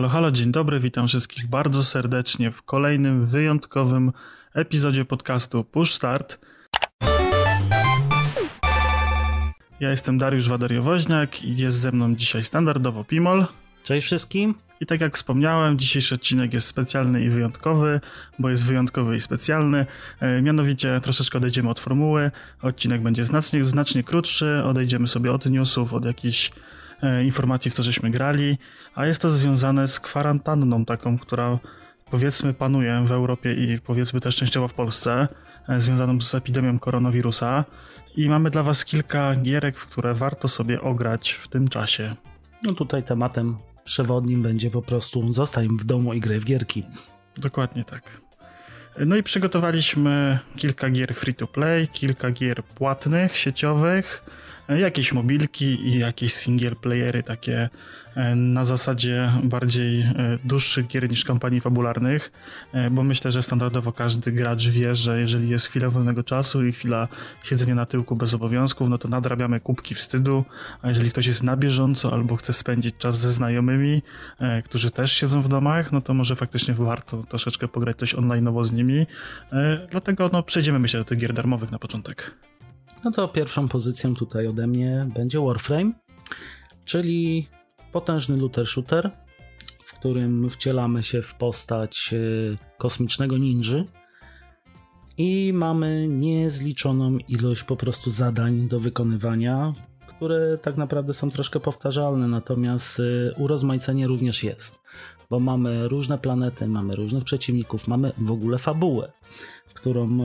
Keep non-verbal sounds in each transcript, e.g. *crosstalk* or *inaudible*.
Halo, halo, dzień dobry, witam wszystkich bardzo serdecznie w kolejnym wyjątkowym epizodzie podcastu Push Start. Ja jestem Dariusz Wadariowoźniak i jest ze mną dzisiaj standardowo Pimol. Cześć wszystkim. I tak jak wspomniałem, dzisiejszy odcinek jest specjalny i wyjątkowy, bo jest wyjątkowy i specjalny. E, mianowicie troszeczkę odejdziemy od formuły. Odcinek będzie znacznie, znacznie krótszy. Odejdziemy sobie od newsów, od jakichś informacji, w co żeśmy grali. A jest to związane z kwarantanną taką, która powiedzmy panuje w Europie i powiedzmy też częściowo w Polsce, e, związaną z epidemią koronawirusa. I mamy dla Was kilka gierek, w które warto sobie ograć w tym czasie. No tutaj tematem przewodnim będzie po prostu zostań w domu i graj w gierki. Dokładnie tak. No i przygotowaliśmy kilka gier free to play, kilka gier płatnych, sieciowych, jakieś mobilki i jakieś single playery takie e, na zasadzie bardziej e, dłuższych gier niż kampanii fabularnych, e, bo myślę, że standardowo każdy gracz wie, że jeżeli jest chwila wolnego czasu i chwila siedzenia na tyłku bez obowiązków, no to nadrabiamy kubki wstydu, a jeżeli ktoś jest na bieżąco albo chce spędzić czas ze znajomymi, którzy też siedzą w domach, no to może faktycznie warto troszeczkę pograć coś online'owo z nimi, dlatego no przejdziemy myślę do tych gier darmowych na początek. No to pierwszą pozycją tutaj ode mnie będzie Warframe, czyli potężny looter shooter, w którym wcielamy się w postać e, kosmicznego ninja i mamy niezliczoną ilość po prostu zadań do wykonywania, które tak naprawdę są troszkę powtarzalne, natomiast e, urozmaicenie również jest, bo mamy różne planety, mamy różnych przeciwników, mamy w ogóle fabułę którą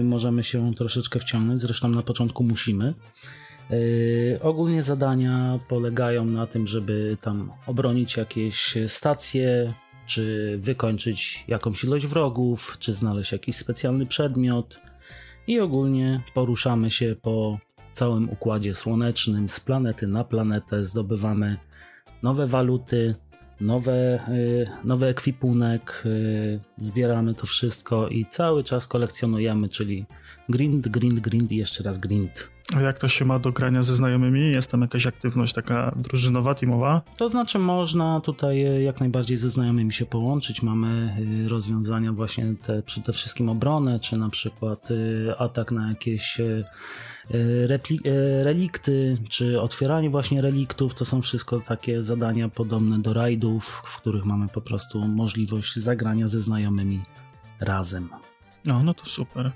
y, możemy się troszeczkę wciągnąć, zresztą na początku musimy. Y, ogólnie zadania polegają na tym, żeby tam obronić jakieś stacje, czy wykończyć jakąś ilość wrogów, czy znaleźć jakiś specjalny przedmiot. I ogólnie poruszamy się po całym układzie słonecznym, z planety na planetę, zdobywamy nowe waluty, nowe, y, nowy ekwipunek, y, zbieramy to wszystko i cały czas kolekcjonujemy, czyli grind, grind, grind i jeszcze raz grind. A jak to się ma do grania ze znajomymi? Jest tam jakaś aktywność taka drużynowa, teamowa? To znaczy można tutaj y, jak najbardziej ze znajomymi się połączyć. Mamy rozwiązania właśnie te, przede wszystkim obronę, czy na przykład atak na jakieś relikty, czy otwieranie właśnie reliktów, to są wszystko takie zadania podobne do rajdów, w których mamy po prostu możliwość zagrania ze znajomymi razem. No, no to super.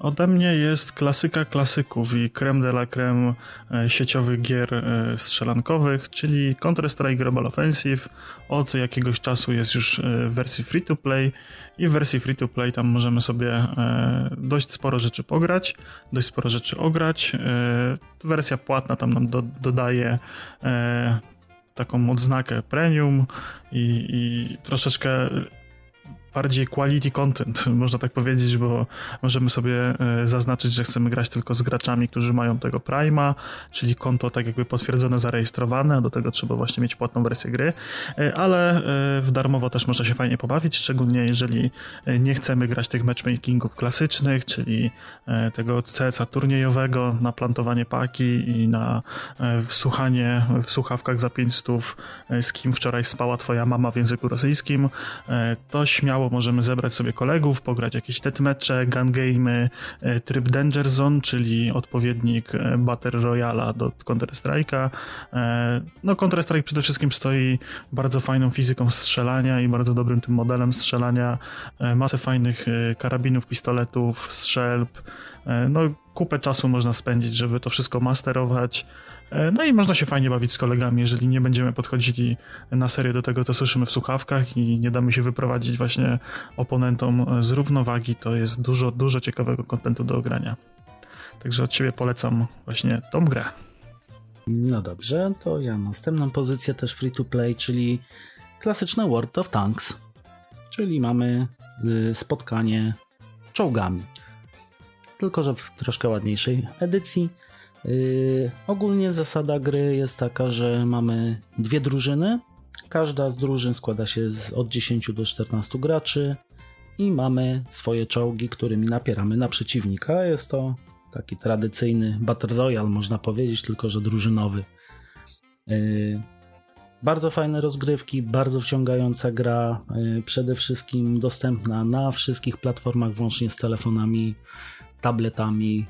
Ode mnie jest klasyka klasyków i creme de la creme e, sieciowych gier e, strzelankowych, czyli Counter-Strike Global Offensive. Od jakiegoś czasu jest już e, w wersji free to play i w wersji free to play tam możemy sobie dość sporo rzeczy pograć, dość sporo rzeczy ograć. Wersja płatna tam nam do, dodaje taką odznakę premium i, i troszeczkę bardziej quality content, można tak powiedzieć, bo możemy sobie e, zaznaczyć, że chcemy grać tylko z graczami, którzy mają tego Prima, czyli konto tak jakby potwierdzone, zarejestrowane, a do tego trzeba właśnie mieć płatną wersję gry, e, ale e, w darmowo też można się fajnie pobawić, szczególnie jeżeli nie chcemy grać tych matchmakingów klasycznych, czyli tego CS-a turniejowego na plantowanie paki i na wsłuchanie w słuchawkach za 500 z kim wczoraj spała twoja mama w języku rosyjskim, to śmiało możemy zebrać sobie kolegów, pograć jakieś tetmecze, gun game, e, tryb Danger Zone, czyli odpowiednik e, Battle Royala do Counter-Strike'a. E, no Counter-Strike przede wszystkim stoi bardzo fajną fizyką strzelania i bardzo dobrym tym modelem strzelania. Masę fajnych karabinów, pistoletów, strzelb. No kupę czasu można spędzić, żeby to wszystko masterować. E, no i można się fajnie bawić z kolegami, jeżeli nie będziemy podchodzili na serio do tego, to słyszymy w słuchawkach i nie damy się wyprowadzić właśnie oponentom z równowagi, to jest dużo, dużo ciekawego kontentu do ogrania. Także od ciebie polecam właśnie tą grę. No dobrze, to ja następną pozycję też free to play, czyli klasyczne World of Tanks. Czyli mamy y, spotkanie czołgami. Tylko, że w troszkę ładniejszej edycji Yy, ogólnie zasada gry jest taka, że mamy dwie drużyny. Każda z drużyn składa się z od 10 do 14 graczy i mamy swoje czołgi, którymi napieramy na przeciwnika. Jest to taki tradycyjny Battle Royale, można powiedzieć, tylko że drużynowy. Yy, Bardzo fajne rozgrywki, bardzo wciągająca gra, y, przede wszystkim dostępna na wszystkich platformach, włącznie z telefonami, tabletami,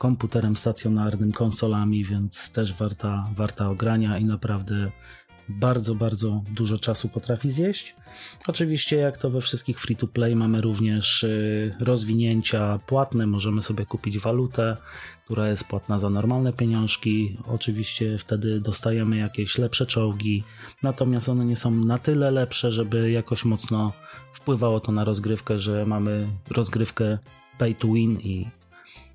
komputerem stacjonarnym, konsolami, więc też warta, warta ogrania i naprawdę bardzo, bardzo dużo czasu potrafi zjeść. Oczywiście, jak to we wszystkich free-to-play, mamy również y, rozwinięcia płatne. Możemy sobie kupić walutę, która jest płatna za normalne pieniążki. Oczywiście wtedy dostajemy jakieś lepsze czołgi, natomiast one nie są na tyle lepsze, żeby jakoś mocno wpływało to na rozgrywkę, że mamy rozgrywkę pay to win i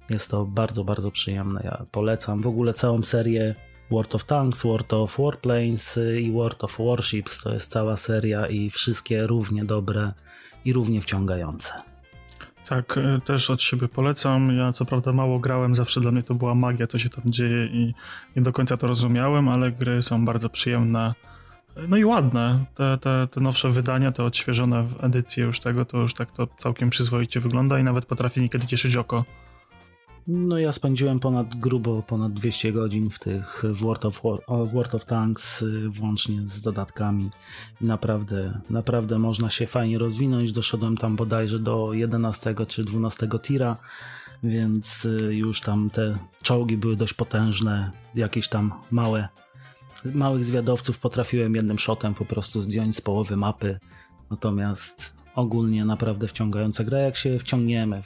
jest to bardzo, bardzo przyjemne. Ja polecam w ogóle całą serię World of Tanks, World of Warplanes i World of Warships. To jest cała seria i wszystkie równie dobre i równie wciągające. Tak, e, też od siebie polecam. Ja co prawda mało grałem, zawsze dla mnie to była magia, co się tam dzieje i nie do końca to rozumiałem, ale gry są bardzo przyjemne. No i ładne. Te, te, te nowsze wydania, te odświeżone edycje już tego, to już tak to całkiem przyzwoicie wygląda i nawet potrafi niekiedy cieszyć oko. No ja spędziłem ponad grubo ponad 200 godzin w tych w World of, War, World of Tanks y, włącznie z dodatkami. Naprawdę, naprawdę można się fajnie rozwinąć. Doszedłem tam bodajże do 11 czy 12 tira, więc y, już tam te czołgi były dość potężne, jakieś tam małe małych zwiadowców potrafiłem jednym shotem po prostu zdjąć z połowy mapy. Natomiast ogólnie naprawdę wciągająca gra, jak się wciągniemy,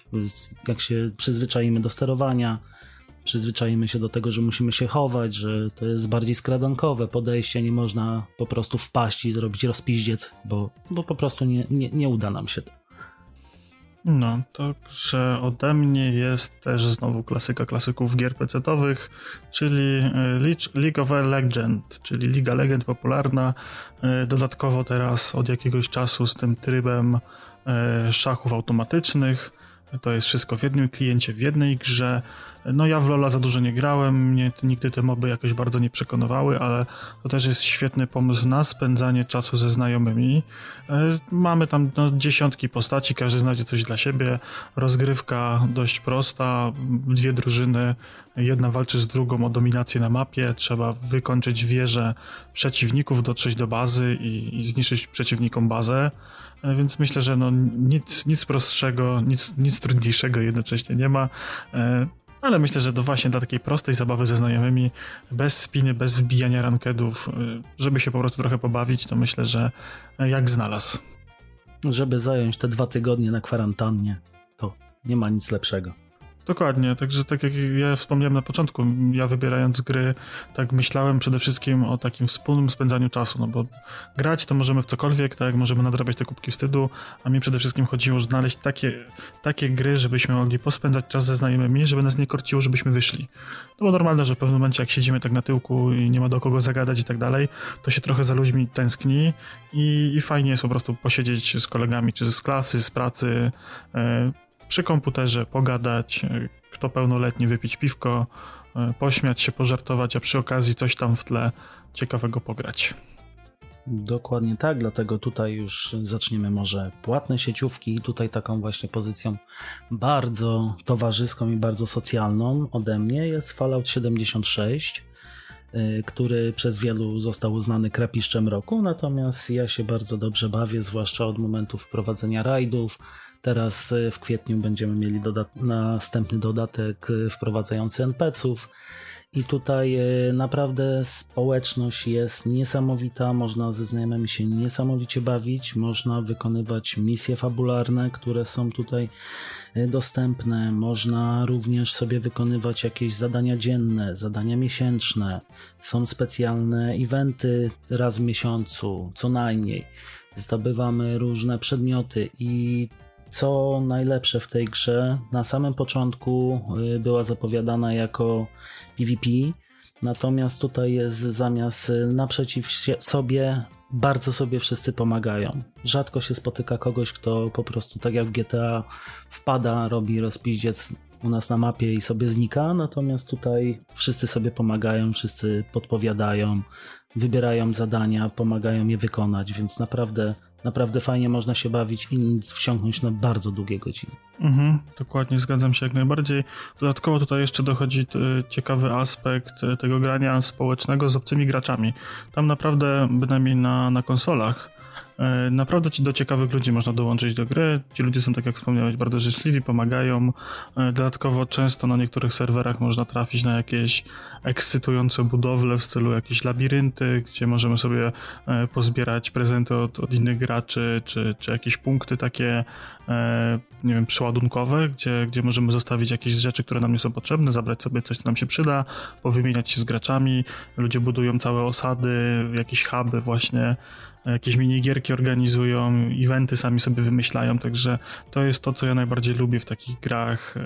jak się przyzwyczaimy do sterowania, przyzwyczaimy się do tego, że musimy się chować, że to jest bardziej skradankowe podejście, nie można po prostu wpaść i zrobić rozpiździec, bo, bo po prostu nie, nie, nie uda nam się to. No, także ode mnie jest też znowu klasyka klasyków gier PC-owych, czyli e, League of Legend, czyli Liga Legend popularna. E, dodatkowo teraz od jakiegoś czasu z tym trybem e, szachów automatycznych. To jest wszystko w jednym kliencie, w jednej grze. No ja w Lola za dużo nie grałem, mnie nigdy te moby jakoś bardzo nie przekonywały, ale to też jest świetny pomysł na spędzanie czasu ze znajomymi. E, mamy tam no, dziesiątki postaci, każdy znajdzie coś dla siebie. Rozgrywka dość prosta, dwie drużyny, jedna walczy z drugą o dominację na mapie, trzeba wykończyć wieże przeciwników, dotrzeć do bazy i, i zniszczyć przeciwnikom bazę. E, więc myślę, że no nic, nic prostszego, nic, nic trudniejszego jednocześnie nie ma. E, ale myślę, że to właśnie dla takiej prostej zabawy ze znajomymi, bez spiny, bez wbijania rankedów, y, żeby się po prostu trochę pobawić, to myślę, że jak znalazł. Żeby zająć te dwa tygodnie na kwarantannie, to nie ma nic lepszego. Dokładnie, także tak jak ja wspomniałem na początku, ja wybierając gry, tak myślałem przede wszystkim o takim wspólnym spędzaniu czasu, no bo grać to możemy w cokolwiek, tak, możemy nadrabiać te kubki wstydu, a mi przede wszystkim chodziło znaleźć takie, takie gry, żebyśmy mogli pospędzać czas ze znajomymi, żeby nas nie korciło, żebyśmy wyszli. To było normalne, że w pewnym momencie jak siedzimy tak na tyłku i nie ma do kogo zagadać i tak dalej, to się trochę za ludźmi tęskni i, i fajnie jest po prostu posiedzieć z kolegami, czy z klasy, z pracy, yy, przy komputerze pogadać, e, kto pełnoletni wypić piwko, e, pośmiać się, pożartować, a przy okazji coś tam w tle ciekawego pograć. Dokładnie tak, dlatego tutaj już zaczniemy może płatne sieciówki. Tutaj taką właśnie pozycją bardzo towarzyską i bardzo socjalną ode mnie jest Fallout 76, e, który przez wielu został uznany krapiszczem roku, natomiast ja się bardzo dobrze bawię, zwłaszcza od momentu wprowadzenia rajdów, Teraz y, w kwietniu będziemy mieli dodat następny dodatek y, wprowadzający NPC-ów. I tutaj y, naprawdę społeczność jest niesamowita, można ze znajomymi się niesamowicie bawić, można wykonywać misje fabularne, które są tutaj dostępne, można również sobie wykonywać jakieś zadania dzienne, zadania miesięczne, są specjalne eventy raz w miesiącu, co najmniej. Zdobywamy różne przedmioty i co najlepsze w tej grze, na samym początku y, była zapowiadana jako PvP, natomiast tutaj jest zamiast y, naprzeciw sobie, bardzo sobie wszyscy pomagają. Rzadko się spotyka kogoś, kto po prostu tak jak w GTA wpada, robi rozpiździec u nas na mapie i sobie znika, natomiast tutaj wszyscy sobie pomagają, wszyscy podpowiadają, wybierają zadania, pomagają je wykonać, więc naprawdę naprawdę fajnie można się bawić i wsiąknąć na bardzo długie godziny. Mhm, dokładnie, zgadzam się jak najbardziej. Dodatkowo tutaj jeszcze dochodzi ciekawy aspekt tego grania społecznego z obcymi graczami. Tam naprawdę, bynajmniej na, na konsolach, E, naprawdę ci do ciekawych ludzi można dołączyć do gry. Ci ludzie są, tak jak wspomniałeś, bardzo życzliwi, pomagają. E, dodatkowo często na niektórych serwerach można trafić na jakieś ekscytujące budowle w stylu jakieś labirynty, gdzie możemy sobie e, pozbierać prezenty od, od innych graczy, czy, czy jakieś punkty takie, nie wiem, przeładunkowe, gdzie, gdzie możemy zostawić jakieś rzeczy, które nam nie są potrzebne, zabrać sobie coś, co nam się przyda, powymieniać się z graczami. Ludzie budują całe osady, jakieś huby właśnie jakieś minigierki organizują, eventy sami sobie wymyślają, także to jest to, co ja najbardziej lubię w takich grach e,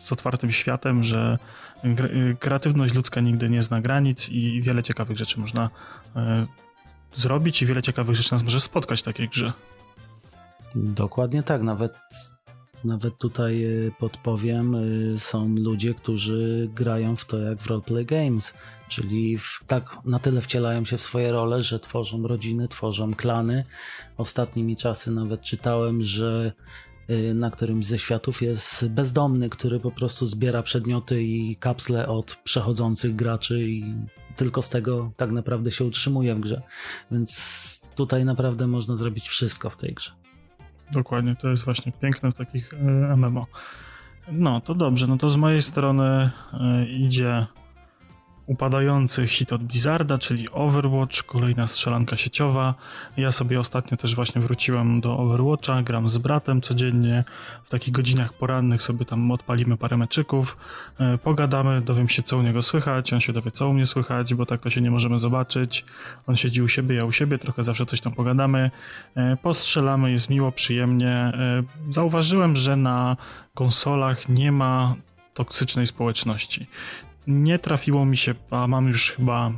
z otwartym światem, że e, kreatywność ludzka nigdy nie zna granic i wiele ciekawych rzeczy można e, zrobić i wiele ciekawych rzeczy nas może spotkać w takiej grze. Dokładnie tak, nawet nawet tutaj podpowiem, są ludzie, którzy grają w to jak w roleplay games. Czyli w, tak na tyle wcielają się w swoje role, że tworzą rodziny, tworzą klany. Ostatnimi czasy nawet czytałem, że y, na którymś ze światów jest bezdomny, który po prostu zbiera przedmioty i kapsle od przechodzących graczy i tylko z tego tak naprawdę się utrzymuje w grze. Więc tutaj naprawdę można zrobić wszystko w tej grze. Dokładnie, to jest właśnie piękne w takich y, MMO. No to dobrze, no to z mojej strony y, idzie upadający hit od Blizzarda, czyli Overwatch, kolejna strzelanka sieciowa. Ja sobie ostatnio też właśnie wróciłem do Overwatcha, gram z bratem codziennie, w takich godzinach porannych sobie tam odpalimy parę meczyków, e, pogadamy, dowiem się co u niego słychać, on się dowie co u mnie słychać, bo tak to się nie możemy zobaczyć. On siedzi u siebie, ja u siebie, trochę zawsze coś tam pogadamy, e, postrzelamy, jest miło, przyjemnie. E, zauważyłem, że na konsolach nie ma toksycznej społeczności nie trafiło mi się, a mam już chyba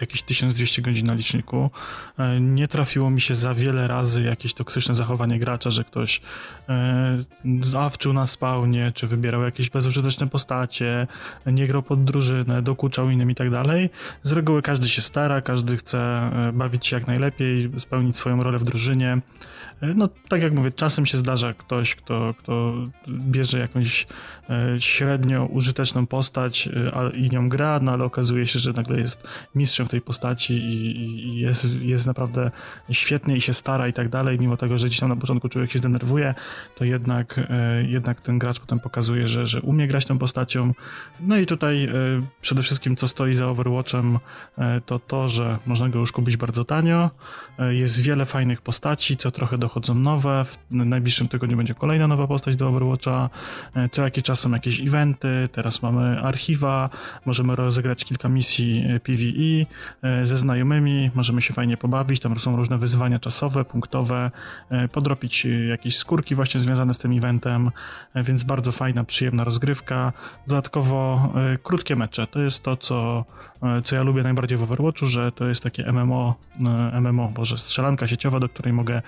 jakieś 1200 godzin na liczniku. E, nie trafiło mi się za wiele razy jakieś toksyczne zachowanie gracza, że ktoś e, zawczył na spawnie, czy wybierał jakieś bezużyteczne postacie, nie grał pod drużynę, dokuczał innym i tak dalej. Z reguły każdy się stara, każdy chce e, bawić się jak najlepiej, spełnić swoją rolę w drużynie. No, tak jak mówię, czasem się zdarza ktoś, kto, kto bierze jakąś e, średnio użyteczną postać e, i nią gra, no ale okazuje się, że nagle jest mistrzem w tej postaci i, jest, jest naprawdę świetnie i się stara i tak dalej, mimo tego, że gdzieś tam na początku człowiek się zdenerwuje, to jednak, e, jednak ten gracz potem pokazuje, że, że umie grać tą postacią. No i tutaj przede wszystkim co stoi za Overwatchem, to to, że można go już kupić bardzo tanio, jest wiele fajnych postaci, co trochę dochodzą nowe, w najbliższym tygodniu będzie kolejna nowa postać do Overwatcha, e, co jakiś czas są jakieś eventy, teraz mamy archiwa, możemy rozegrać kilka misji e, PvE e, ze znajomymi, możemy się fajnie pobawić, tam są różne wyzwania czasowe, punktowe, podrobić jakieś skórki właśnie związane z tym eventem, więc bardzo fajna, przyjemna rozgrywka. Dodatkowo krótkie mecze, to jest to, co, co ja lubię najbardziej w Overwatchu, że to jest takie MMO, MMO, boże, strzelanka sieciowa, do której mogę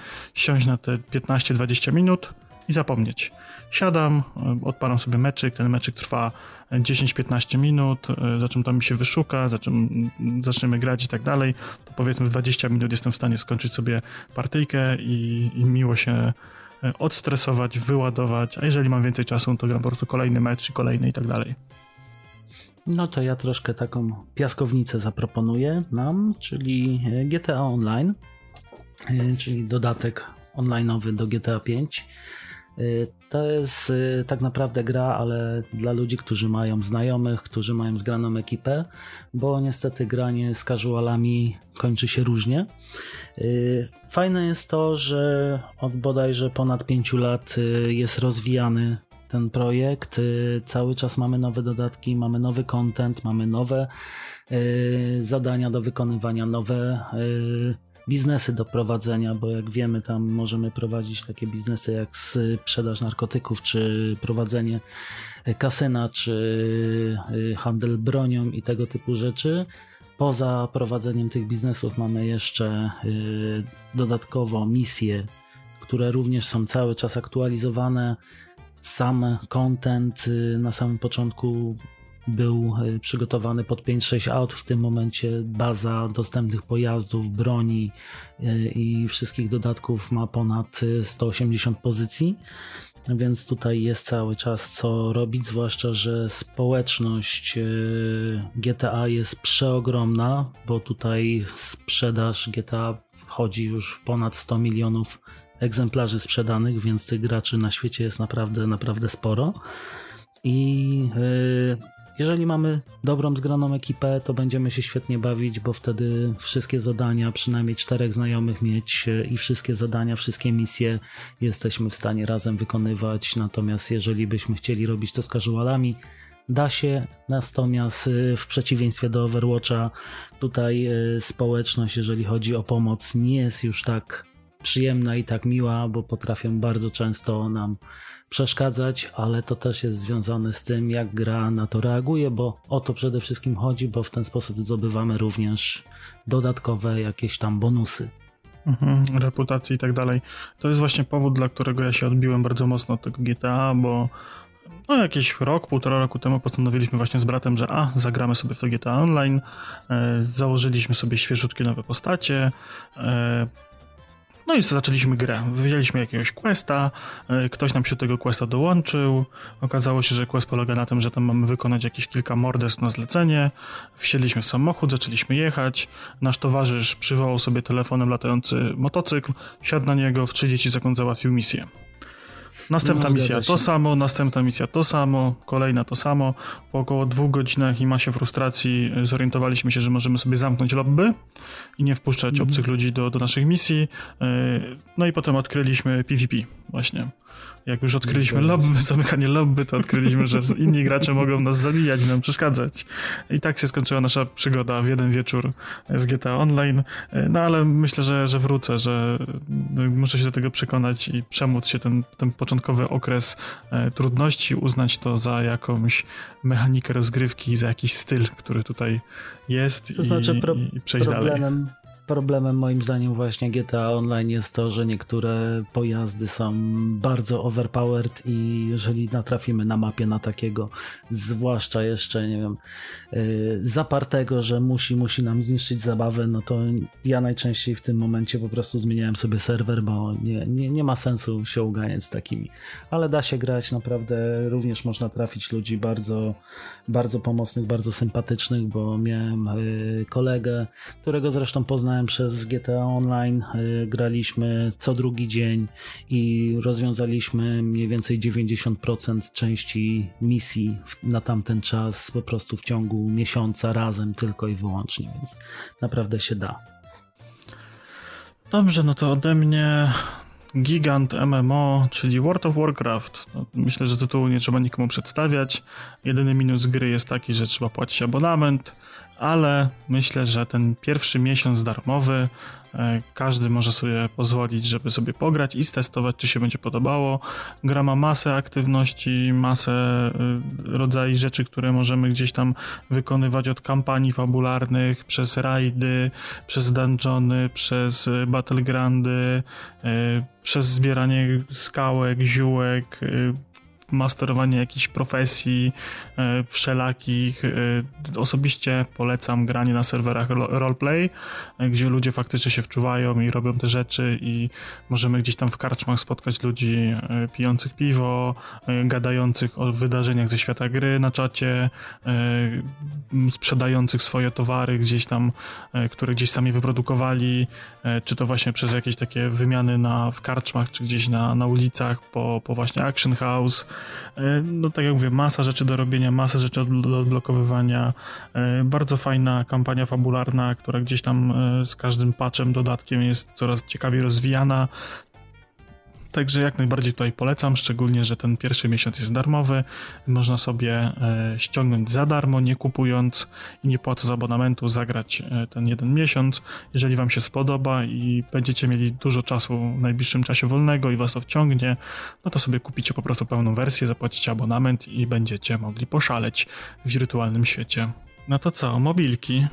siąść na te 15-20 minut i zapomnieć. Siadam, e, odpalam sobie meczyk, ten meczyk trwa 10-15 minut, e, za czym tam mi się wyszuka, za czym zaczniemy grać i tak dalej, to powiedzmy w 20 minut jestem w stanie skończyć sobie partyjkę i, i miło się e, odstresować, wyładować, a jeżeli mam więcej czasu, to gram po prostu kolejny mecz i kolejny i tak dalej. No to ja troszkę taką piaskownicę zaproponuję nam, czyli GTA Online. Czyli dodatek online'owy do GTA 5. E, to jest e, tak naprawdę gra, ale dla ludzi, którzy mają znajomych, którzy mają zgraną ekipę, bo niestety granie z casualami kończy się różnie. Fajne jest to, że od bodajże ponad 5 lat jest rozwijany ten projekt. Cały czas mamy nowe dodatki, mamy nowy content, mamy nowe zadania do wykonywania, nowe biznesy do prowadzenia, bo jak wiemy, tam możemy prowadzić takie biznesy jak sprzedaż narkotyków, czy prowadzenie kasyna, czy y, handel bronią i tego typu rzeczy. Poza prowadzeniem tych biznesów mamy jeszcze y, dodatkowo misje, które również są cały czas aktualizowane. Sam content y, na samym początku był przygotowany pod 5-6 aut. W tym momencie baza dostępnych pojazdów, broni i wszystkich dodatków ma ponad 180 pozycji. Więc tutaj jest cały czas co robić, zwłaszcza, że społeczność GTA jest przeogromna, bo tutaj sprzedaż GTA wchodzi już w ponad 100 milionów egzemplarzy sprzedanych, więc tych graczy na świecie jest naprawdę, naprawdę sporo. I jeżeli mamy dobrą, zgraną ekipę, to będziemy się świetnie bawić, bo wtedy wszystkie zadania, przynajmniej czterech znajomych mieć e, i wszystkie zadania, wszystkie misje jesteśmy w stanie razem wykonywać. Natomiast jeżeli byśmy chcieli robić to z casualami, da się, natomiast e, w przeciwieństwie do Overwatcha, tutaj społeczność, jeżeli chodzi o pomoc, nie jest już tak przyjemna i tak miła, bo potrafią bardzo często nam przeszkadzać, ale to też jest związane z tym, jak gra na to reaguje, bo o to przede wszystkim chodzi, bo w ten sposób zdobywamy również dodatkowe jakieś tam bonusy. Mhm, reputacji i tak dalej. To jest właśnie powód, dla którego ja się odbiłem bardzo mocno od tego GTA, bo no jakiś rok, półtora roku temu postanowiliśmy właśnie z bratem, że a, zagramy sobie w to GTA Online, e, założyliśmy sobie świeżutkie nowe postacie, e, no i zaczęliśmy grę. Wzięliśmy jakiegoś questa, e, ktoś nam się do tego questa dołączył. Okazało się, że quest polega na tym, że tam mamy wykonać jakieś kilka morderstw na zlecenie. Wsiedliśmy w samochód, zaczęliśmy jechać. Nasz towarzysz przywołał sobie telefonem latający motocykl, siadł na niego, w 30 sekund załatwił misję. Następna no, misja to samo, następna misja to samo, kolejna to samo. Po około dwóch godzinach i masie frustracji zorientowaliśmy się, że możemy sobie zamknąć lobby i nie wpuszczać -hmm. obcych ludzi do, do naszych misji. E, no i potem odkryliśmy PvP właśnie. Jak już odkryliśmy lobby, *laughs* zamykanie lobby, to odkryliśmy, że inni gracze mogą nas zabijać, nam przeszkadzać. I tak się skończyła nasza przygoda w jeden wieczór z GTA Online. No ale myślę, że, że wrócę, że no, muszę się do tego przekonać i przemóc się ten, ten początkowy okres e, trudności, uznać to za jakąś mechanikę rozgrywki, za jakiś styl, który tutaj jest to znaczy, i, pro, i przejść problemem, dalej Problemem moim zdaniem właśnie GTA Online jest to, że niektóre pojazdy są bardzo overpowered i jeżeli natrafimy na mapie na takiego, zwłaszcza jeszcze, nie wiem, yy, zapartego, że musi, musi nam zniszczyć zabawę, no to ja najczęściej w tym momencie po prostu zmieniałem sobie serwer, bo nie, nie, nie ma sensu się uganiać z takimi. Ale da się grać, naprawdę również można trafić ludzi bardzo, bardzo pomocnych, bardzo sympatycznych, bo miałem yy, kolegę, którego zresztą poznałem przez GTA Online, y, graliśmy co drugi dzień i rozwiązaliśmy mniej więcej 90% części misji na tamten czas po prostu w ciągu miesiąca razem tylko i wyłącznie, więc naprawdę się da. Dobrze, no to ode mnie gigant MMO, czyli World of Warcraft. No, myślę, że tytułu nie trzeba nikomu przedstawiać. Jedyny minus gry jest taki, że trzeba płacić abonament ale myślę, że ten pierwszy miesiąc darmowy e, każdy może sobie pozwolić, żeby sobie pograć i stestować, czy się będzie podobało. Gra ma masę aktywności, masę e, rodzajów rzeczy, które możemy gdzieś tam wykonywać od kampanii fabularnych, przez rajdy, przez dungeony, przez e, battlegroundy, przez zbieranie skałek, ziółek, masterowanie jakichś profesji e, wszelakich. E, osobiście polecam granie na serwerach roleplay, e, gdzie ludzie faktycznie się wczuwają i robią te rzeczy i możemy gdzieś tam w karczmach spotkać ludzi pijących piwo, gadających o wydarzeniach ze świata gry na czacie, sprzedających swoje towary gdzieś tam, które gdzieś sami wyprodukowali, czy to właśnie przez jakieś takie wymiany na, w karczmach, czy gdzieś na, na ulicach po, po właśnie Action House, no tak jak mówię, masa rzeczy do robienia, masa rzeczy do odblokowywania. E, bardzo fajna kampania fabularna, która gdzieś tam e, z każdym patchem, dodatkiem jest coraz ciekawiej rozwijana. Także jak najbardziej tutaj polecam, szczególnie, że ten pierwszy miesiąc jest darmowy. Można sobie e, ściągnąć za darmo, nie kupując i nie płacąc abonamentu, zagrać e, ten jeden miesiąc. Jeżeli Wam się spodoba i będziecie mieli dużo czasu w najbliższym czasie wolnego i Was to wciągnie, no to sobie kupicie po prostu pełną wersję, zapłacicie abonament i będziecie mogli poszaleć w wirtualnym świecie. No to co, mobilki?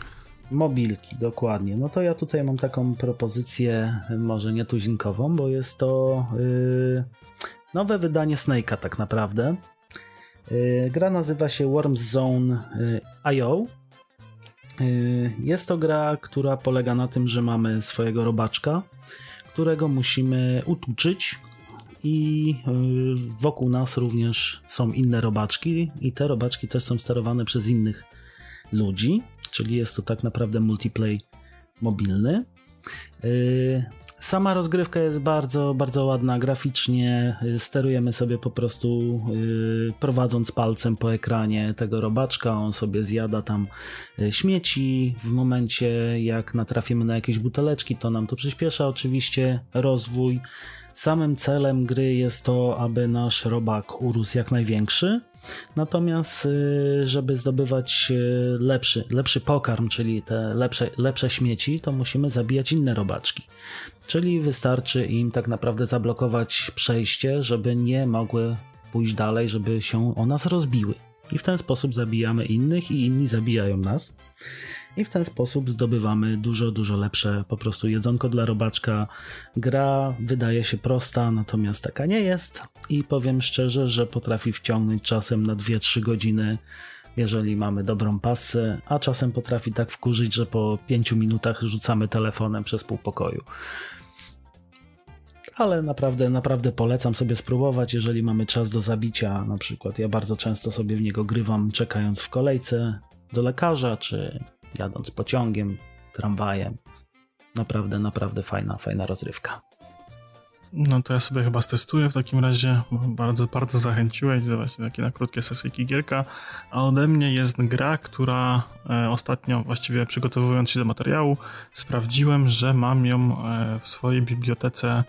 Mobilki, dokładnie. No to ja tutaj mam taką propozycję, może nie tuzinkową, bo jest to yy, nowe wydanie Snake'a tak naprawdę. Gra nazywa się Worms Zone IO. Jest to gra, która polega na tym, że mamy swojego robaczka, którego musimy utuczyć i wokół nas również są inne robaczki i te robaczki też są sterowane przez innych ludzi, czyli jest to tak naprawdę multiplayer mobilny. Y, sama rozgrywka jest bardzo, bardzo ładna graficznie. Y, sterujemy sobie po prostu y, prowadząc palcem po ekranie tego robaczka. On sobie zjada tam śmieci. W momencie jak natrafimy na jakieś buteleczki, to nam to przyspiesza oczywiście rozwój. Samym celem gry jest to, aby nasz robak urósł jak największy. Natomiast, y, żeby zdobywać y, lepszy, lepszy pokarm, czyli te lepsze, lepsze śmieci, to musimy zabijać inne robaczki. Czyli wystarczy im tak naprawdę zablokować przejście, żeby nie mogły pójść dalej, żeby się o nas rozbiły. I w ten sposób zabijamy innych i inni zabijają nas i w ten sposób zdobywamy dużo, dużo lepsze po prostu jedzonko dla robaczka. Gra wydaje się prosta, natomiast taka nie jest i powiem szczerze, że potrafi wciągnąć czasem na 2-3 godziny jeżeli mamy dobrą pasę, a czasem potrafi tak wkurzyć, że po 5 minutach rzucamy telefonem przez pół pokoju. Ale naprawdę, naprawdę polecam sobie spróbować, jeżeli mamy czas do zabicia. Na przykład ja bardzo często sobie w niego grywam, czekając w kolejce do lekarza, czy jadąc pociągiem, tramwajem. Naprawdę, naprawdę fajna, fajna rozrywka. No to ja sobie chyba stestuję w takim razie, bardzo, bardzo zachęciłeś, właśnie takie na krótkie sesyjki gierka, a ode mnie jest gra, która e, ostatnio właściwie przygotowując się do materiału sprawdziłem, że mam ją e, w swojej bibliotece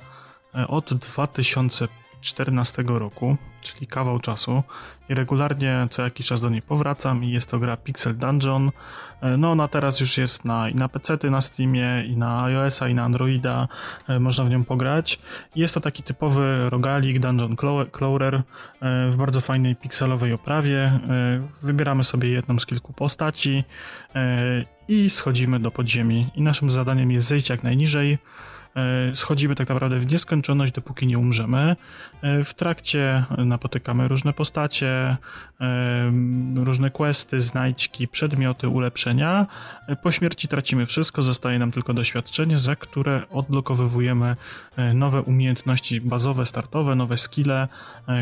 e, od 2014 roku czyli kawał czasu i regularnie co jakiś czas do niej powracam i jest to gra Pixel Dungeon. E, no ona teraz już jest na, i na PC, na Steamie, i na iOS-a, i na Androida, e, można w nią pograć. Jest to taki typowy rogalik Dungeon Crawler e, w bardzo fajnej pikselowej oprawie. Wybieramy sobie jedną z kilku postaci i schodzimy do podziemi. I naszym zadaniem jest zejść jak najniżej, schodzimy tak naprawdę w nieskończoność, dopóki nie umrzemy. E, w trakcie napotykamy różne postacie, e, różne questy, znajdźki, przedmioty, ulepszenia. Po śmierci tracimy wszystko, zostaje nam tylko doświadczenie, za które odblokowywujemy nowe umiejętności bazowe, startowe, nowe skille,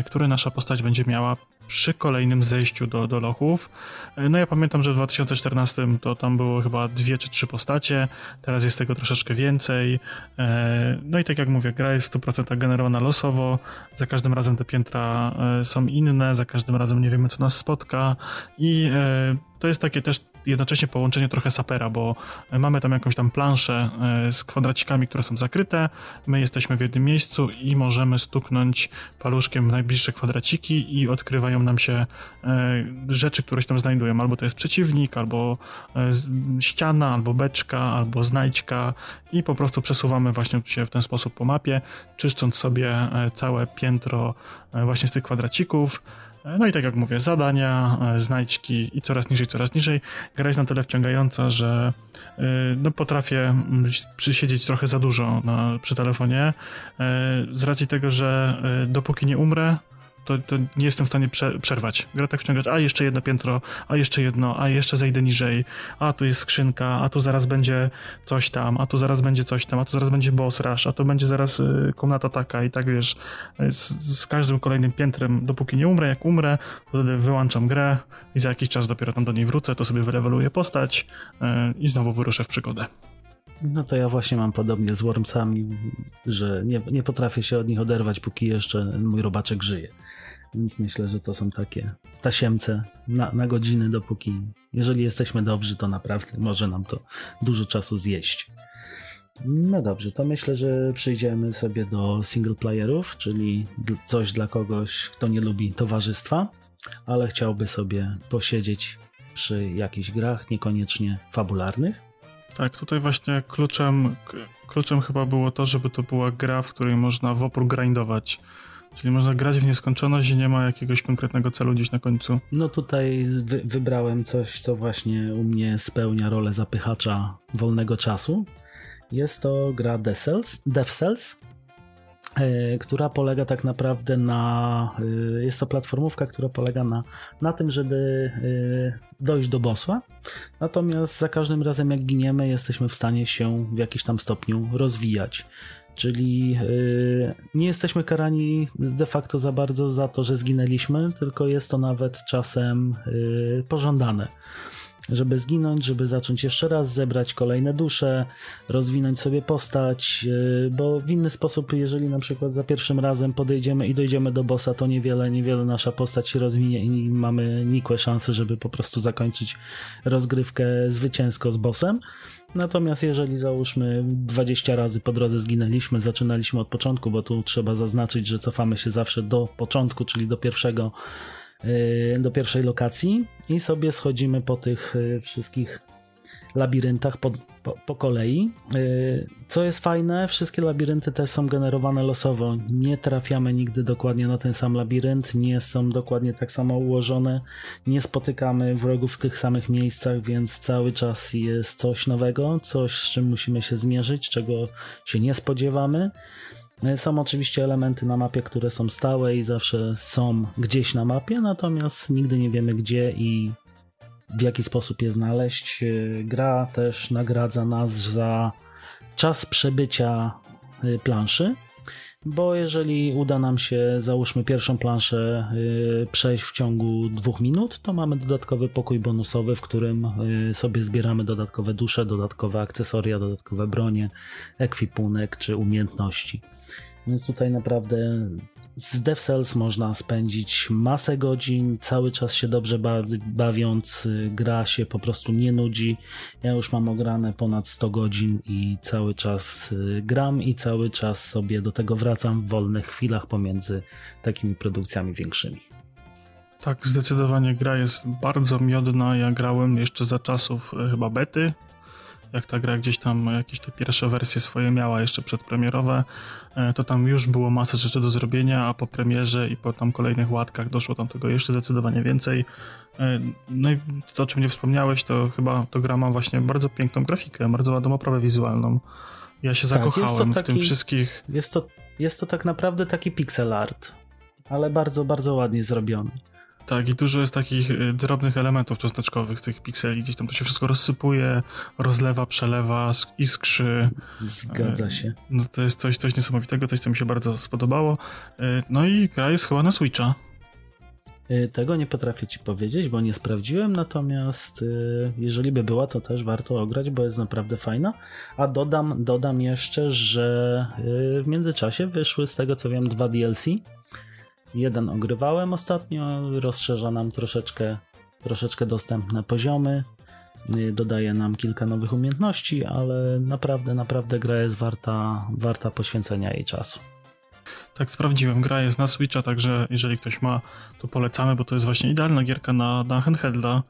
które nasza postać będzie miała przy kolejnym zejściu do, do lochów. E, no ja pamiętam, że w 2014 to tam było chyba dwie czy trzy postacie, teraz jest tego troszeczkę więcej. E, no i tak jak mówię, gra jest w 100% generowana losowo, za każdym razem te piętra e, są inne, za każdym razem nie wiemy co nas spotka i to jest takie też jednocześnie połączenie trochę sapera, bo mamy tam jakąś tam planszę e, z kwadracikami, które są zakryte, my jesteśmy w jednym miejscu i możemy stuknąć paluszkiem w najbliższe kwadraciki i odkrywają nam się e, rzeczy, które się tam znajdują. Albo to jest przeciwnik, albo e, ściana, albo beczka, albo znajdźka i po prostu przesuwamy właśnie się w ten sposób po mapie, czyszcząc sobie całe piętro właśnie z tych kwadracików. No i tak jak mówię, zadania, e, znajdźki i coraz niżej, coraz niżej. Gra jest na tyle wciągająca, że e, no, potrafię przysiedzieć trochę za dużo na, przy telefonie. E, z racji tego, że dopóki nie umrę, to, to nie jestem w stanie prze, przerwać. Gra tak wciągać, a jeszcze jedno piętro, a jeszcze jedno, a jeszcze zejdę niżej, a tu jest skrzynka, a tu zaraz będzie coś tam, a tu zaraz będzie coś tam, a tu zaraz będzie boss rush, a to będzie zaraz y, komnata taka i tak wiesz, z, z, każdym kolejnym piętrem, dopóki nie umrę, jak umrę, to wtedy wyłączam grę i za jakiś czas dopiero tam do niej wrócę, to sobie wyreweluję postać y, i znowu wyruszę w przygodę. No to ja właśnie mam podobnie z Wormsami, że nie, nie potrafię się od nich oderwać, póki jeszcze mój robaczek żyje. Więc myślę, że to są takie tasiemce na, na godziny, dopóki, jeżeli jesteśmy dobrzy, to naprawdę może nam to dużo czasu zjeść. No dobrze, to myślę, że przyjdziemy sobie do single playerów, czyli coś dla kogoś, kto nie lubi towarzystwa, ale chciałby sobie posiedzieć przy jakichś grach, niekoniecznie fabularnych. Tak, tutaj właśnie kluczem, kluczem chyba było to, żeby to była gra, w której można w opór grindować. Czyli można grać w nieskończoność i nie ma jakiegoś konkretnego celu gdzieś na końcu. No tutaj wy wybrałem coś, co właśnie u mnie spełnia rolę zapychacza wolnego czasu. Jest to gra Death Cells, Death Cells która polega tak naprawdę na. E, jest to platformówka, która polega na, na tym, żeby e, dojść do bossa. Natomiast za każdym razem, jak giniemy, jesteśmy w stanie się w jakiś tam stopniu rozwijać. Czyli nie jesteśmy karani de facto za bardzo za to, że zginęliśmy, tylko jest to nawet czasem pożądane żeby zginąć, żeby zacząć jeszcze raz, zebrać kolejne dusze, rozwinąć sobie postać, e, bo w inny sposób, jeżeli na przykład za pierwszym razem podejdziemy i dojdziemy do bossa, to niewiele, niewiele nasza postać się rozwinie i mamy nikłe szanse, żeby po prostu zakończyć rozgrywkę zwycięsko z bossem. Natomiast jeżeli załóżmy 20 razy po drodze zginęliśmy, zaczynaliśmy od początku, bo tu trzeba zaznaczyć, że cofamy się zawsze do początku, czyli do pierwszego Y, do pierwszej lokacji i sobie schodzimy po tych y, wszystkich labiryntach po, po, po, kolei. Y, co jest fajne, wszystkie labirynty też są generowane losowo. Nie trafiamy nigdy dokładnie na ten sam labirynt, nie są dokładnie tak samo ułożone, nie spotykamy wrogów w tych samych miejscach, więc cały czas jest coś nowego, coś z czym musimy się zmierzyć, czego się nie spodziewamy. Są oczywiście elementy na mapie, które są stałe i zawsze są gdzieś na mapie, natomiast nigdy nie wiemy gdzie i w jaki sposób je znaleźć. Gra też nagradza nas za czas przebycia y, planszy, bo jeżeli uda nam się, załóżmy pierwszą planszę y, przejść w ciągu dwóch minut, to mamy dodatkowy pokój bonusowy, w którym y, sobie zbieramy dodatkowe dusze, dodatkowe akcesoria, dodatkowe bronie, ekwipunek czy umiejętności. Więc tutaj naprawdę z DevCells można spędzić masę godzin, cały czas się dobrze bawiąc, gra się po prostu nie nudzi. Ja już mam ograne ponad 100 godzin i cały czas y, gram i cały czas sobie do tego wracam w wolnych chwilach pomiędzy takimi produkcjami większymi. Tak, zdecydowanie gra jest bardzo miodna. Ja grałem jeszcze za czasów e, chyba bety, jak ta gra gdzieś tam jakieś te pierwsze wersje swoje miała jeszcze przedpremierowe, e, to tam już było masę rzeczy do zrobienia, a po premierze i po tam kolejnych łatkach doszło tam tego jeszcze zdecydowanie więcej. E, no i to, o czym nie wspomniałeś, to chyba to gra ma właśnie bardzo piękną grafikę, bardzo ładną oprawę wizualną. Ja się tak, zakochałem taki, w tym wszystkich. Jest to, jest to tak naprawdę taki pixel art, ale bardzo, bardzo ładnie zrobiony. Tak, i dużo jest takich y, drobnych elementów cząsteczkowych, tych pikseli, gdzieś tam to się wszystko rozsypuje, rozlewa, przelewa, iskrzy. Zgadza e, się. No to jest coś, coś niesamowitego, coś, co mi się bardzo spodobało. E, no i gra jest chyba na Switcha. Tego nie potrafię ci powiedzieć, bo nie sprawdziłem, natomiast jeżeli by była, to też warto ograć, bo jest naprawdę fajna. A dodam, dodam jeszcze, że w międzyczasie wyszły z tego co wiem dwa DLC Jeden ogrywałem ostatnio, rozszerza nam troszeczkę, troszeczkę dostępne poziomy, y, dodaje nam kilka nowych umiejętności, ale naprawdę, naprawdę gra jest warta, warta poświęcenia jej czasu. Tak, sprawdziłem. Gra jest na Switcha, także jeżeli ktoś ma, to polecamy, bo to jest właśnie idealna gierka na, na handhelda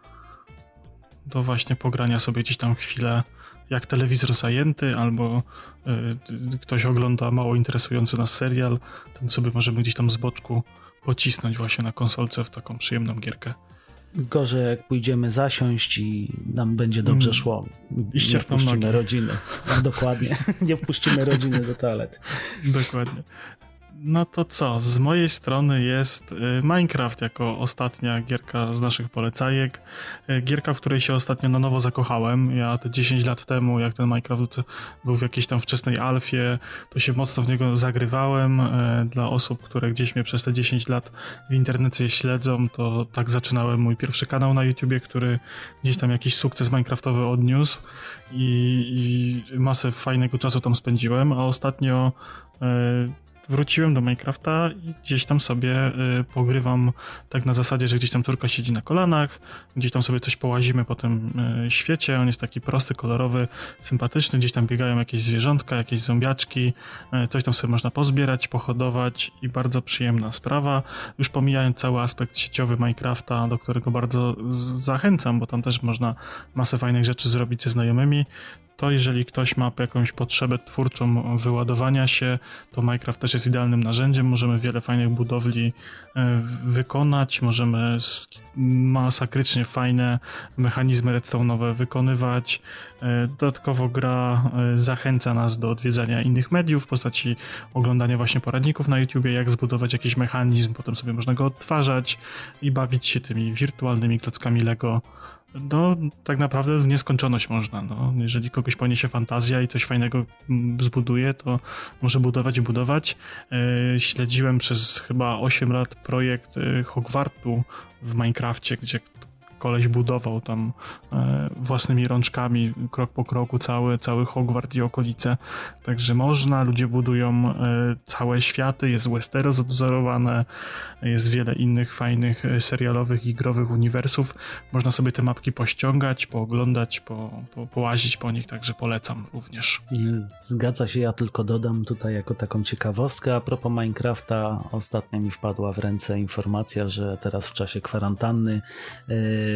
do właśnie pogrania sobie gdzieś tam chwilę jak telewizor zajęty, albo y, ktoś ogląda mało interesujący nas serial, to my sobie możemy gdzieś tam z boczku pocisnąć właśnie na konsolce w taką przyjemną gierkę. Gorzej jak pójdziemy zasiąść i nam będzie dobrze mm. szło. I nie wpuścimy nogi. rodziny. No, *laughs* dokładnie. *laughs* nie wpuścimy rodziny do toalet. Dokładnie. No to co? Z mojej strony jest y, Minecraft jako ostatnia gierka z naszych polecajek. Y, gierka, w której się ostatnio na nowo zakochałem. Ja te 10 lat temu, jak ten Minecraft był w jakiejś tam wczesnej alfie, to się mocno w niego zagrywałem. Y, dla osób, które gdzieś mnie przez te 10 lat w internecie śledzą, to tak zaczynałem mój pierwszy kanał na YouTubie, który gdzieś tam jakiś sukces Minecraftowy odniósł i, i masę fajnego czasu tam spędziłem, a ostatnio wróciłem do Minecrafta i gdzieś tam sobie y, pogrywam tak na zasadzie, że gdzieś tam córka siedzi na kolanach, gdzieś tam sobie coś połazimy po tym y, świecie, on jest taki prosty, kolorowy, sympatyczny, gdzieś tam biegają jakieś zwierzątka, jakieś zombiaczki, y, coś tam sobie można pozbierać, pohodować i bardzo przyjemna sprawa. Już pomijając cały aspekt sieciowy Minecrafta, do którego bardzo zachęcam, bo tam też można masę fajnych rzeczy zrobić ze znajomymi, to jeżeli ktoś ma jakąś potrzebę twórczą wyładowania się, to Minecraft też jest idealnym narzędziem. Możemy wiele fajnych budowli e, wykonać, możemy masakrycznie fajne mechanizmy redstone'owe wykonywać. E, dodatkowo gra e, zachęca nas do odwiedzania innych mediów w postaci oglądania właśnie poradników na YouTubie, jak zbudować jakiś mechanizm, potem sobie można go odtwarzać i bawić się tymi wirtualnymi klockami Lego no, tak naprawdę w nieskończoność można. No. Jeżeli kogoś poniesie fantazja i coś fajnego mm, zbuduje, to może budować i budować. E, śledziłem przez chyba 8 lat projekt e, Hogwartu w Minecrafcie, gdzie koleś budował tam e, własnymi rączkami, krok po kroku, cały, cały Hogwart i okolice. Także można, ludzie budują e, całe światy, jest Westeros odwzorowane, jest wiele innych fajnych e, serialowych i growych uniwersów. Można sobie te mapki pościągać, pooglądać, po, po, połazić po nich, także polecam również. Zgadza się, ja tylko dodam tutaj jako taką ciekawostkę a propos Minecrafta. Ostatnio mi wpadła w ręce informacja, że teraz w czasie kwarantanny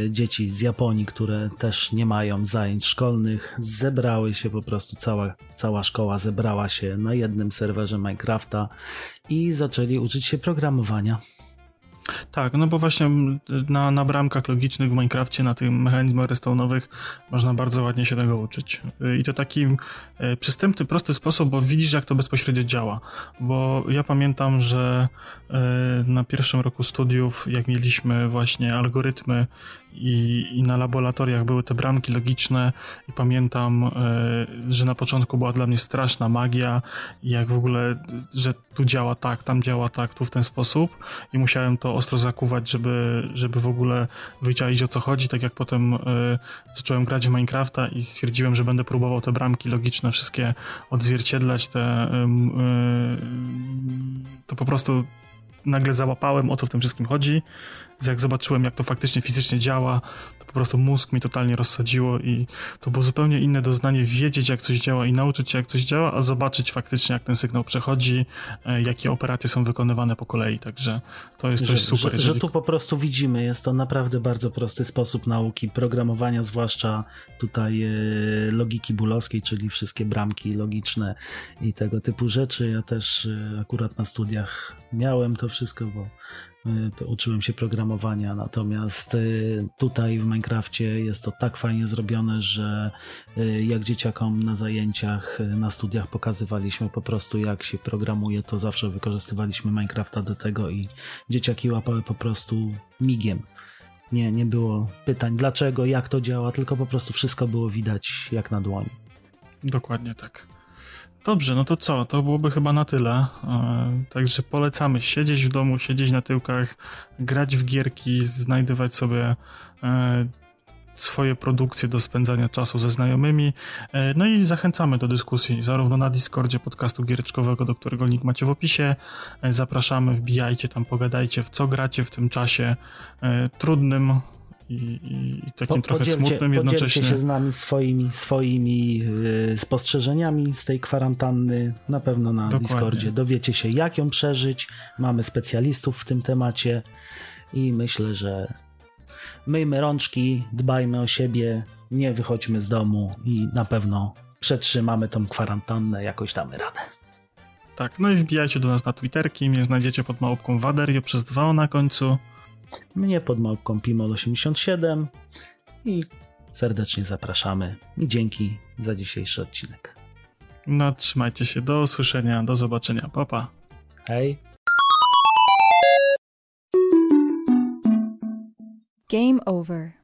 dzieci z Japonii, które też nie mają zajęć szkolnych, zebrały się po prostu, cała, cała szkoła zebrała się na jednym serwerze Minecrafta i zaczęli uczyć się programowania. Tak, no bo właśnie na, na bramkach logicznych w Minecrafcie, na tych mechanizmach restonowych można bardzo ładnie się tego uczyć. I to taki e, przystępny, prosty sposób, bo widzisz jak to bezpośrednio działa. Bo ja pamiętam, że e, na pierwszym roku studiów, jak mieliśmy właśnie algorytmy i, i na laboratoriach były te bramki logiczne i pamiętam, e, że na początku była dla mnie straszna magia i jak w ogóle, że tu działa tak, tam działa tak, tu w ten sposób i musiałem to ostro zakuwać, żeby, żeby w ogóle wyciaić o co chodzi, tak jak potem e, zacząłem grać w Minecrafta i stwierdziłem, że będę próbował te bramki logiczne wszystkie odzwierciedlać, te e, to po prostu nagle załapałem o co w tym wszystkim chodzi jak zobaczyłem, jak to faktycznie fizycznie działa, to po prostu mózg mi totalnie rozsadziło i to było zupełnie inne doznanie wiedzieć, jak coś działa i nauczyć się, jak coś działa, a zobaczyć faktycznie, jak ten sygnał przechodzi, e, jakie operacje są wykonywane po kolei, także to jest coś że, super. Że, jeżeli... że tu po prostu widzimy, jest to naprawdę bardzo prosty sposób nauki programowania, zwłaszcza tutaj e, logiki bulowskiej, czyli wszystkie bramki logiczne i tego typu rzeczy. Ja też e, akurat na studiach miałem to wszystko, bo Y, uczyłem się programowania, natomiast y, tutaj w Minecrafcie jest to tak fajnie zrobione, że y, jak dzieciakom na zajęciach, na studiach pokazywaliśmy po prostu jak się programuje, to zawsze wykorzystywaliśmy Minecrafta do tego i dzieciaki łapały po prostu migiem. Nie, nie było pytań dlaczego, jak to działa, tylko po prostu wszystko było widać jak na dłoni. Dokładnie tak. Dobrze, no to co? To byłoby chyba na tyle. E, także polecamy siedzieć w domu, siedzieć na tyłkach, grać w gierki, znajdywać sobie e, swoje produkcje do spędzania czasu ze znajomymi. E, no i zachęcamy do dyskusji zarówno na Discordzie podcastu giereczkowego, do którego link macie w opisie. Zapraszamy, wbijajcie tam, pogadajcie w co gracie w tym czasie trudnym, i, i takim po, trochę podzielcie, smutnym jednocześnie. Podzielcie się z nami swoimi, swoimi yy, spostrzeżeniami z tej kwarantanny, na pewno na Dokładnie. Discordzie. Dowiecie się, jak ją przeżyć. Mamy specjalistów w tym temacie i myślę, że myjmy rączki, dbajmy o siebie, nie wychodźmy z domu i na pewno przetrzymamy tą kwarantannę, jakoś damy radę. Tak, no i wbijajcie do nas na Twitterki, mnie znajdziecie pod małpką Waderio przez dwa na końcu mnie pod małpką Pimol87 i serdecznie zapraszamy. Dzięki za dzisiejszy odcinek. No, trzymajcie się, do usłyszenia, do zobaczenia, papa. Hej. Game over.